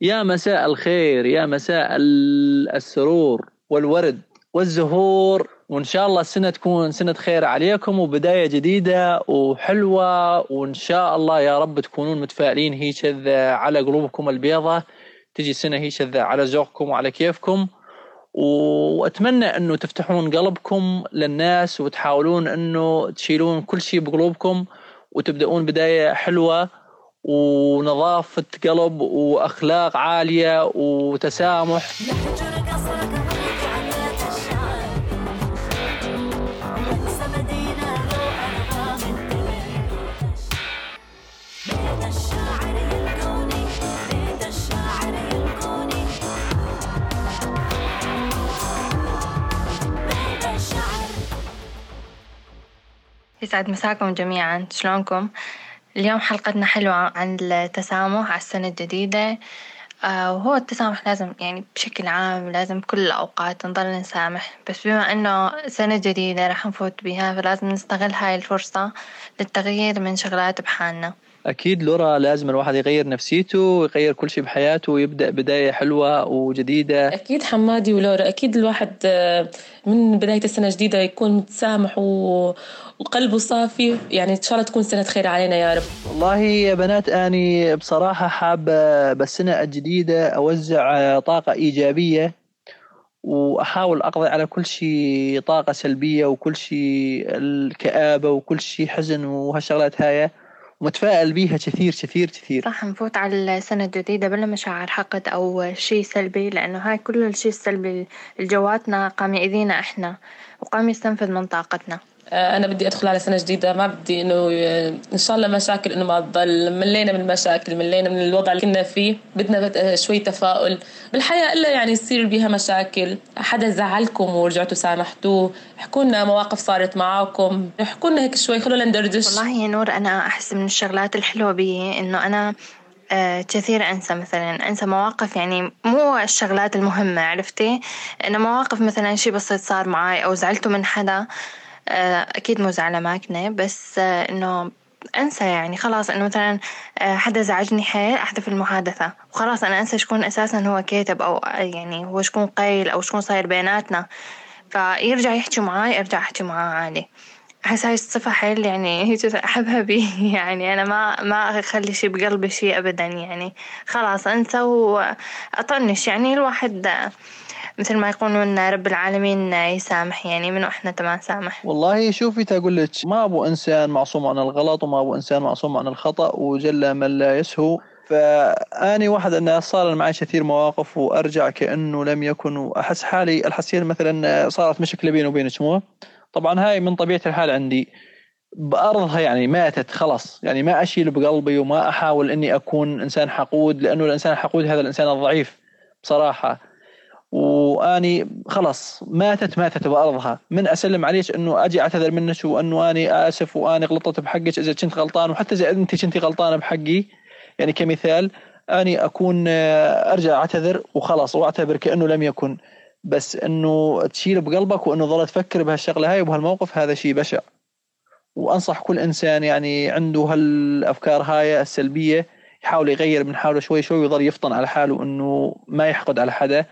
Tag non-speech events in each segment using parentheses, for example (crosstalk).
يا مساء الخير يا مساء السرور والورد والزهور وإن شاء الله السنة تكون سنة خير عليكم وبداية جديدة وحلوة وإن شاء الله يا رب تكونون متفائلين. هي كذا على قلوبكم البيضة تجي السنة هي كذا على ذوقكم وعلى كيفكم. وأتمنى إنه تفتحون قلبكم للناس وتحاولون إنه تشيلون كل شيء بقلوبكم وتبدأون بداية حلوة. ونظافة قلب وأخلاق عالية وتسامح يسعد مساكم جميعا شلونكم؟ اليوم حلقتنا حلوة عن التسامح على السنة الجديدة. آه، وهو التسامح لازم يعني بشكل عام لازم بكل الأوقات نضل نسامح. بس بما إنه سنة جديدة راح نفوت بها فلازم نستغل هاي الفرصة للتغيير من شغلات بحالنا. أكيد لورا لازم الواحد يغير نفسيته ويغير كل شيء بحياته ويبدأ بداية حلوة وجديدة. أكيد حمادي ولورا أكيد الواحد آه، من بداية السنة الجديده يكون متسامح و... وقلبه صافي. يعني إن شاء الله تكون سنة خير علينا يا رب. والله يا بنات أني بصراحة حابه بالسنة الجديدة أوزع طاقة إيجابية وأحاول أقضي على كل شيء طاقة سلبية وكل شيء الكآبة وكل شيء حزن وهالشغلات هاي. متفائل بيها كثير كثير كثير. صح نفوت على السنة الجديدة بلا مشاعر حقد أو شيء سلبي لأنه هاي كل الشيء السلبي الجواتنا قام يأذينا إحنا وقام يستنفذ من طاقتنا. أنا بدي أدخل على سنة جديدة ما بدي إنه آه، إن شاء الله مشاكل إنه ما تضل ملينا من المشاكل ملينا من الوضع اللي كنا فيه بدنا آه، شوي تفاؤل. بالحياة إلا يعني يصير بيها مشاكل. حدا زعلكم ورجعتوا سامحتوه احكوا لنا مواقف صارت معاكم احكوا لنا هيك شوي خلونا ندردش. والله يا نور أنا أحس من الشغلات الحلوة بي إنه أنا آه كثير أنسى مثلا أنسى مواقف يعني مو الشغلات المهمة عرفتي؟ إنه مواقف مثلا شي بسيط صار معي أو زعلتوا من حدا آه، أكيد مو زعلة ماكنة بس آه، إنه أنسى يعني خلاص إنه مثلا آه، حدا زعجني حيل أحذف المحادثة. وخلاص أنا أنسى شكون أساسا هو كاتب أو يعني هو شكون قايل أو شكون صاير بيناتنا. فيرجع يحكي معاي أرجع أحكي معاه عادي. أحس هاي الصفة حيل يعني (laughs) هيك أحبها بي يعني أنا ما ما أخلي شي بقلبي شي أبدا يعني. خلاص أنسى وأطنش يعني الواحد مثل ما يقولون رب العالمين يسامح يعني منو إحنا تما سامح والله شوفي تقول لك ما أبو إنسان معصوم عن الغلط وما أبو إنسان معصوم عن الخطأ وجل من لا يسهو. فأني واحد انه صار معي كثير مواقف وأرجع كأنه لم يكن وأحس حالي الحسين مثلا صارت مشكلة بيني وبينك مو؟ طبعا هاي من طبيعة الحال عندي. بأرضها يعني ماتت خلاص يعني ما أشيل بقلبي وما أحاول إني أكون إنسان حقود لأنه الإنسان الحقود هذا الإنسان الضعيف بصراحة. وأني خلاص ماتت ماتت بأرضها. من أسلم عليك أنه أجي أعتذر منك وأنه أني آسف وأني غلطت بحقك إذا كنت غلطان وحتى إذا أنت كنت غلطانة بحقي. يعني كمثال أني أكون آه، أرجع أعتذر وخلاص وأعتبر كأنه لم يكن. بس أنه تشيل بقلبك وأنه ظل تفكر بهالشغلة هاي وبهالموقف هذا شيء بشع. وأنصح كل إنسان يعني عنده هالأفكار هاي السلبية يحاول يغير من حاله شوي شوي ويظل يفطن على حاله إنه ما يحقد على حدا.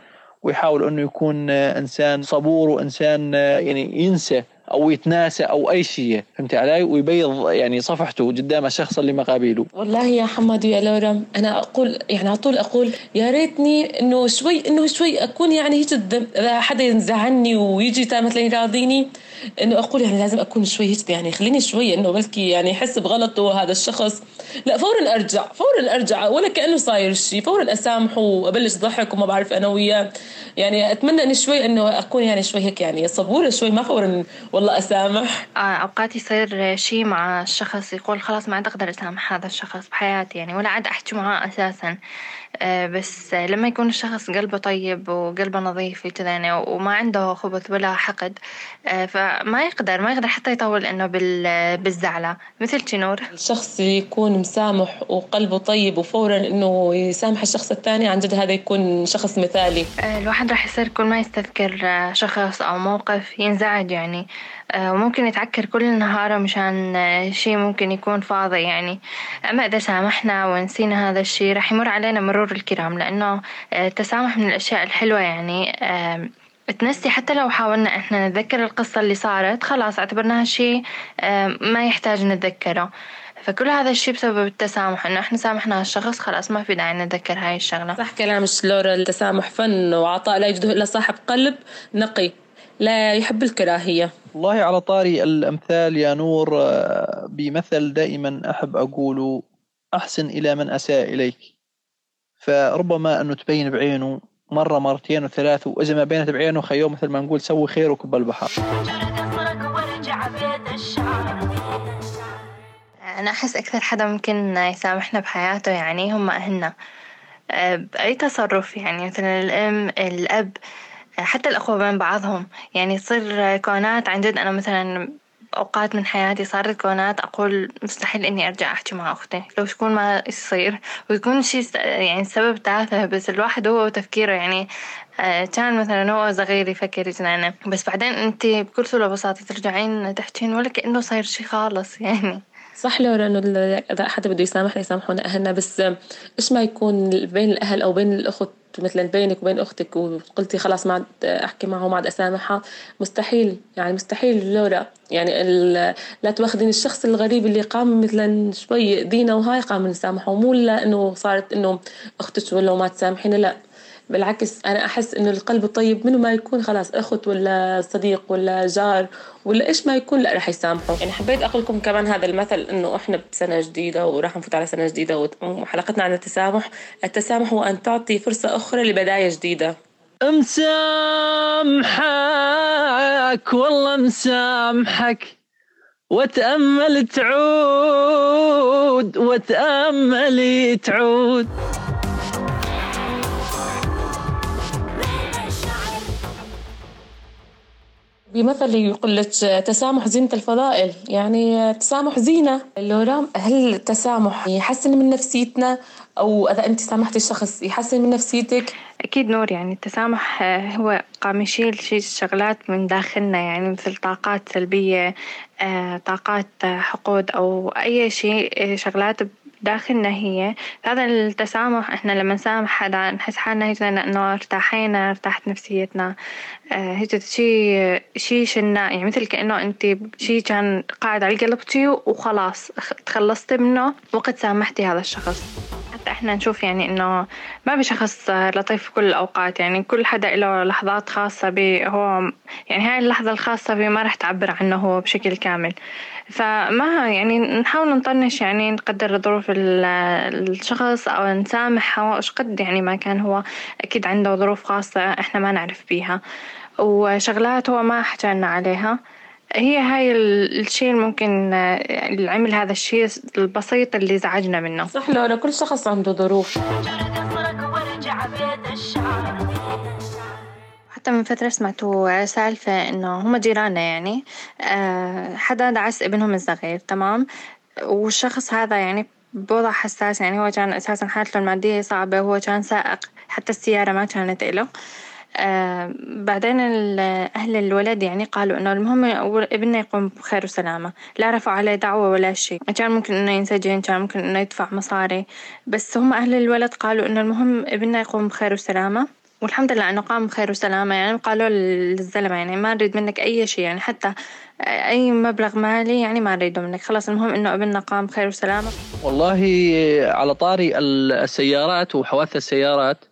ويحاول إنه يكون إنسان صبور وإنسان يعني ينسى أو يتناسى أو أي شيء فهمت علي؟ ويبيض يعني صفحته قدام الشخص اللي مقابله. والله يا حماد ويا لورا أنا أقول يعني على طول أقول يا ريتني إنه شوي إنه شوي أكون يعني هيك إذا حدا ينزعني ويجي مثلا يراضيني إنه أقول يعني لازم أكون شوي هيك يعني خليني شوي إنه بلكي يعني يحس بغلطه هذا الشخص. لا فورا أرجع فورا أرجع ولا كأنه صاير شيء فورا أسامحه وأبلش ضحك وما بعرف أنا وياه. يعني أتمنى إني شوي إنه أكون يعني شوي هيك يعني صبورة شوي ما فورا والله أسامح. آه أوقات يصير شيء مع الشخص يقول خلاص ما عاد أقدر أسامح هذا الشخص بحياتي يعني ولا عاد أحكي معاه أساسا. بس لما يكون الشخص قلبه طيب وقلبه نظيف كذا يعني وما عنده خبث ولا حقد آه فما يقدر ما يقدر حتى يطول إنه بالزعلة. مثل نور؟ الشخص يكون مسامح وقلبه طيب وفورا إنه يسامح الشخص الثاني عن جد هذا يكون شخص مثالي. آه، الواحد راح يصير كل ما يستذكر شخص أو موقف ينزعج يعني. آه، وممكن يتعكر كل نهاره مشان شي ممكن يكون فاضي. يعني أما إذا سامحنا ونسينا هذا الشي رح يمر علينا مرور الكرام لأنه التسامح من الأشياء الحلوة. يعني تنسي حتى لو حاولنا إحنا نتذكر القصة اللي صارت خلاص اعتبرناها شيء ما يحتاج نتذكره. فكل هذا الشيء بسبب التسامح إنه إحنا سامحنا هالشخص خلاص ما في داعي نتذكر هاي الشغلة. صح كلامك لورا التسامح فن وعطاء لا يجده إلا صاحب قلب نقي. لا يحب الكراهية. والله على طاري الأمثال يا نور آه، بمثل دائما أحب أقوله أحسن إلى من أساء إليك. فربما أنه تبين بعينه مرة مرتين وثلاث وإذا ما بينت بعينه خيو مثل ما نقول سوي خير وكب البحر أنا أحس أكثر حدا ممكن يسامحنا بحياته يعني هم أهلنا. بأي تصرف يعني مثلا الأم الأب حتى الأخوة بين بعضهم. يعني تصير كونات عن جد أنا مثلا أوقات من حياتي صارت كونات أقول مستحيل إني أرجع أحكي مع أختي. لو شكون ما يصير. ويكون شيء يعني السبب تافه بس الواحد هو وتفكيره. يعني آه، كان مثلا هو صغير يفكر جنانه بس بعدين أنت بكل سهولة وبساطة ترجعين تحكين ولا كأنه صاير شيء خالص يعني. صح لورا إنه إذا حدا بده يسامحنا يسامحونا أهلنا بس إيش ما يكون بين الأهل أو بين الأخت؟ مثلا بينك وبين أختك وقلتي خلاص ما عاد أحكي معها وما عاد أسامحها مستحيل يعني مستحيل لورا. يعني لا تواخذين الشخص الغريب اللي قام مثلا شوي يأذينا وهاي قام نسامحه مو لإنه صارت إنه أختك ولا ما تسامحيني لا. بالعكس أنا أحس إنه القلب الطيب منه ما يكون خلاص أخت ولا صديق ولا جار ولا إيش ما يكون لا رح يسامحه. يعني حبيت أقول لكم كمان هذا المثل إنه إحنا بسنة جديدة وراح نفوت على سنة جديدة وحلقتنا عن التسامح. التسامح هو أن تعطي فرصة أخرى لبداية جديدة. مسامحك والله مسامحك وتأمل تعود وتأمل تعود. بمثل يقول لك تسامح زينة الفضائل يعني التسامح زينة لورا هل التسامح يحسن من نفسيتنا أو إذا أنت سامحتي الشخص يحسن من نفسيتك؟ أكيد نور يعني التسامح هو قام يشيل شي شغلات من داخلنا يعني مثل طاقات سلبية آه، طاقات حقود أو أي شيء شغلات داخلنا هي هذا التسامح إحنا لما نسامح حدا نحس حالنا هيك انه ارتاحينا ارتاحت نفسيتنا. آه هيك شي شي شلنا يعني مثل كأنه أنت شي كان قاعد على قلبتي وخلاص تخلصتي منه وقت سامحتي هذا الشخص. إحنا نشوف يعني إنه ما في شخص لطيف في كل الأوقات. يعني كل حدا له لحظات خاصة به هو يعني هاي اللحظة الخاصة به ما راح تعبر عنه هو بشكل كامل. فما يعني نحاول نطنش يعني نقدر ظروف الشخص أو نسامحه إيش قد يعني ما كان هو أكيد عنده ظروف خاصة إحنا ما نعرف بيها. وشغلات هو ما حكالنا عليها. هي هاي الشيء ممكن اللي عمل هذا الشيء البسيط اللي زعجنا منه. صح لو كل شخص عنده ظروف. حتى من فترة سمعتوا سالفة إنه هم جيراننا يعني آه، حدا دعس ابنهم الصغير تمام؟ والشخص هذا يعني بوضع حساس يعني هو كان أساسا حالته المادية صعبة وهو كان سائق حتى السيارة ما كانت إله آه بعدين أهل الولد يعني قالوا إنه المهم ابننا يقوم بخير وسلامة. لا رفعوا عليه دعوة ولا شيء. كان ممكن إنه ينسجن كان ممكن إنه يدفع مصاري. بس هم أهل الولد قالوا إنه المهم ابننا يقوم بخير وسلامة. والحمد لله إنه قام بخير وسلامة. يعني قالوا للزلمة يعني ما نريد منك أي شيء. يعني حتى أي مبلغ مالي يعني ما نريده منك. خلاص المهم إنه ابننا قام بخير وسلامة. والله على طاري السيارات وحوادث السيارات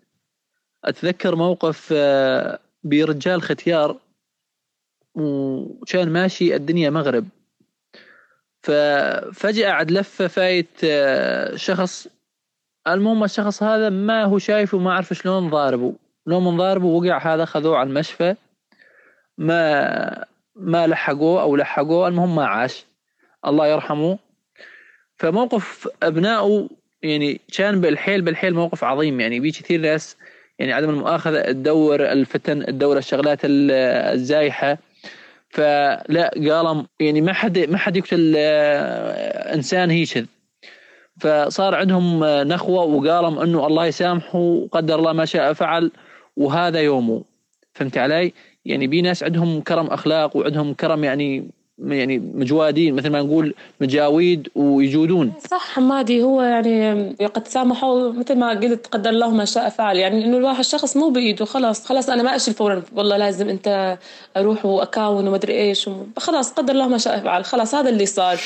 أتذكر موقف آه، برجال ختيار وكان ماشي الدنيا مغرب. ففجأة عد لفة فايت آه، شخص. المهم الشخص هذا ما هو شايف وما عارف شلون ضاربه. لو من ضاربه وقع هذا خذوه على المشفى. ما ما لحقوه أو لحقوه المهم ما عاش. الله يرحمه. فموقف أبنائه يعني كان بالحيل بالحيل موقف عظيم. يعني بي كثير ناس يعني عدم المؤاخذة تدور الفتن تدور الشغلات الزايحة. فلا قال يعني ما حد ما حد يقتل آه، إنسان هيك. فصار عندهم نخوة وقالم إنه الله يسامحه وقدر الله ما شاء فعل وهذا يومه. فهمت علي؟ يعني بي ناس عندهم كرم أخلاق وعندهم كرم يعني يعني مجوادين مثل ما نقول مجاويد ويجودون. صح حمادي هو يعني قد سامحوا مثل ما قلت قدر الله ما شاء فعل. يعني إنه الواحد شخص مو بإيده خلاص خلاص أنا ما أشيل فورا والله لازم أنت أروح وأكاون ومدري إيش خلاص قدر الله ما شاء فعل. خلاص هذا اللي صار.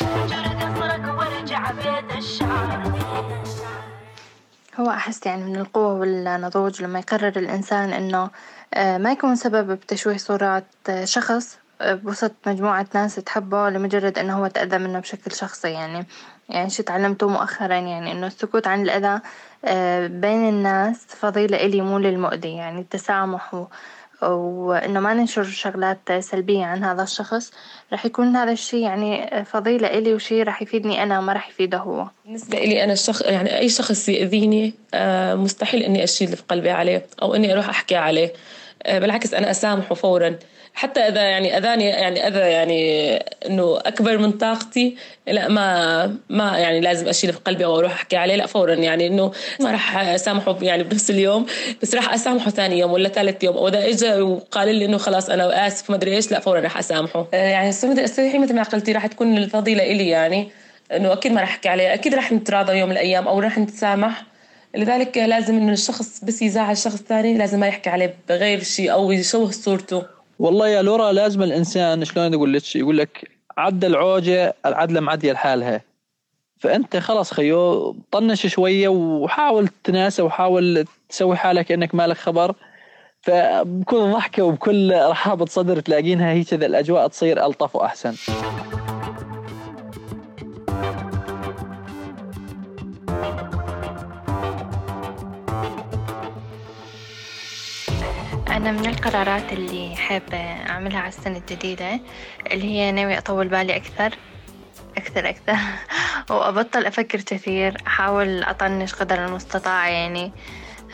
هو أحس يعني من القوة والنضوج لما يقرر الإنسان إنه آه، ما يكون سبب بتشويه صورات آه، شخص بوسط مجموعة ناس تحبه لمجرد إنه هو تأذى منه بشكل شخصي يعني يعني شي تعلمته مؤخرا يعني إنه السكوت عن الأذى بين الناس فضيلة إلي مو للمؤذي يعني التسامح وإنه ما ننشر شغلات سلبية عن هذا الشخص راح يكون هذا الشيء يعني فضيلة إلي وشيء راح يفيدني أنا ما راح يفيده هو. بالنسبة إلي أنا الشخص يعني أي شخص يأذيني آه، مستحيل إني أشيل في قلبي عليه أو إني أروح أحكي عليه. آه، بالعكس أنا أسامحه فورا. حتى إذا يعني أذاني يعني أذى يعني إنه أكبر من طاقتي لا ما ما يعني لازم اشيله في قلبي أو أروح أحكي عليه لا فورا يعني إنه ما راح أسامحه يعني بنفس اليوم بس راح أسامحه ثاني يوم ولا ثالث يوم أو اذا اجى وقال لي إنه خلاص أنا آسف ما أدري إيش لا فورا راح أسامحه. آه، يعني الصحيحه مثل ما قلتي راح تكون الفضيلة إلي يعني إنه أكيد ما راح أحكي عليه أكيد راح نتراضى يوم من الأيام أو راح نتسامح. لذلك لازم إنه الشخص بس يزعل شخص ثاني لازم ما يحكي عليه بغير شيء أو يشوه صورته. والله يا لورا لازم الإنسان شلون أقول لك يقول لك عد العوجة العدله معدية لحالها. فأنت خلاص خيو طنش شوية وحاول تناسى وحاول تسوي حالك إنك مالك خبر. فبكل ضحكة وبكل رحابة صدر تلاقينها هي كذا الأجواء تصير ألطف وأحسن. أنا من القرارات اللي حابة أعملها على السنة الجديدة اللي هي ناوي أطول بالي أكثر أكثر أكثر. (laughs) وأبطل أفكر كثير أحاول أطنش قدر المستطاع يعني.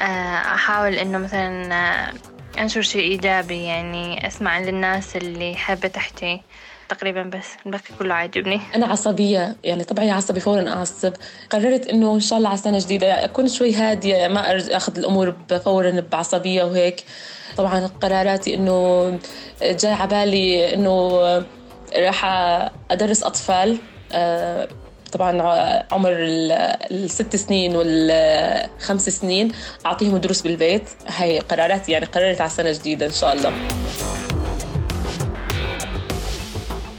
آه، أحاول إنه مثلا آه، أنشر شيء إيجابي يعني أسمع للناس اللي حابة تحكي. تقريبا بس الباقي كله عاجبني أنا عصبية يعني طبعي عصبي فورا أعصب. قررت إنه إن شاء الله على سنة جديدة أكون شوي هادية ما أخذ الأمور فورا بعصبية وهيك. طبعا قراراتي إنه جاي على بالي إنه راح أدرس أطفال. آه، طبعا عمر الست سنين والخمس سنين أعطيهم دروس بالبيت. هاي قراراتي يعني قررت على سنة جديدة إن شاء الله.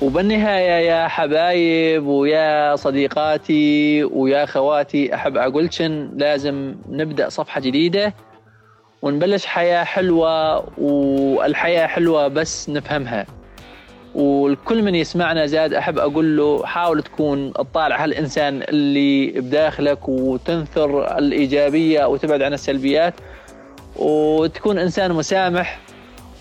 وبالنهاية يا حبايب ويا صديقاتي ويا خواتي أحب أقولشن لازم نبدأ صفحة جديدة ونبلش حياة حلوة والحياة حلوة بس نفهمها. والكل من يسمعنا زاد أحب أقول له حاول تكون تطالع هالإنسان اللي بداخلك وتنثر الإيجابية وتبعد عن السلبيات وتكون إنسان مسامح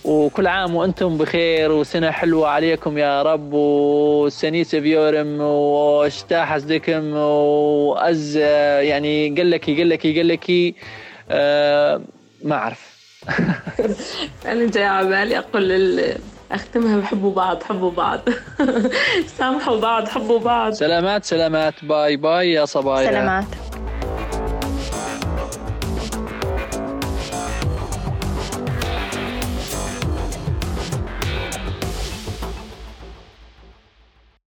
وكل عام وأنتم بخير وسنة حلوة عليكم يا رب وسنيس بيورم واشتاح دكم وأز يعني قال لك قال لك قال لك آه ما أعرف. (laughs) أنا جاي على بالي أقول أختمها بحبوا بعض حبوا بعض. (laughs) سامحوا بعض حبوا بعض. سلامات سلامات. باي باي يا صبايا. سلامات.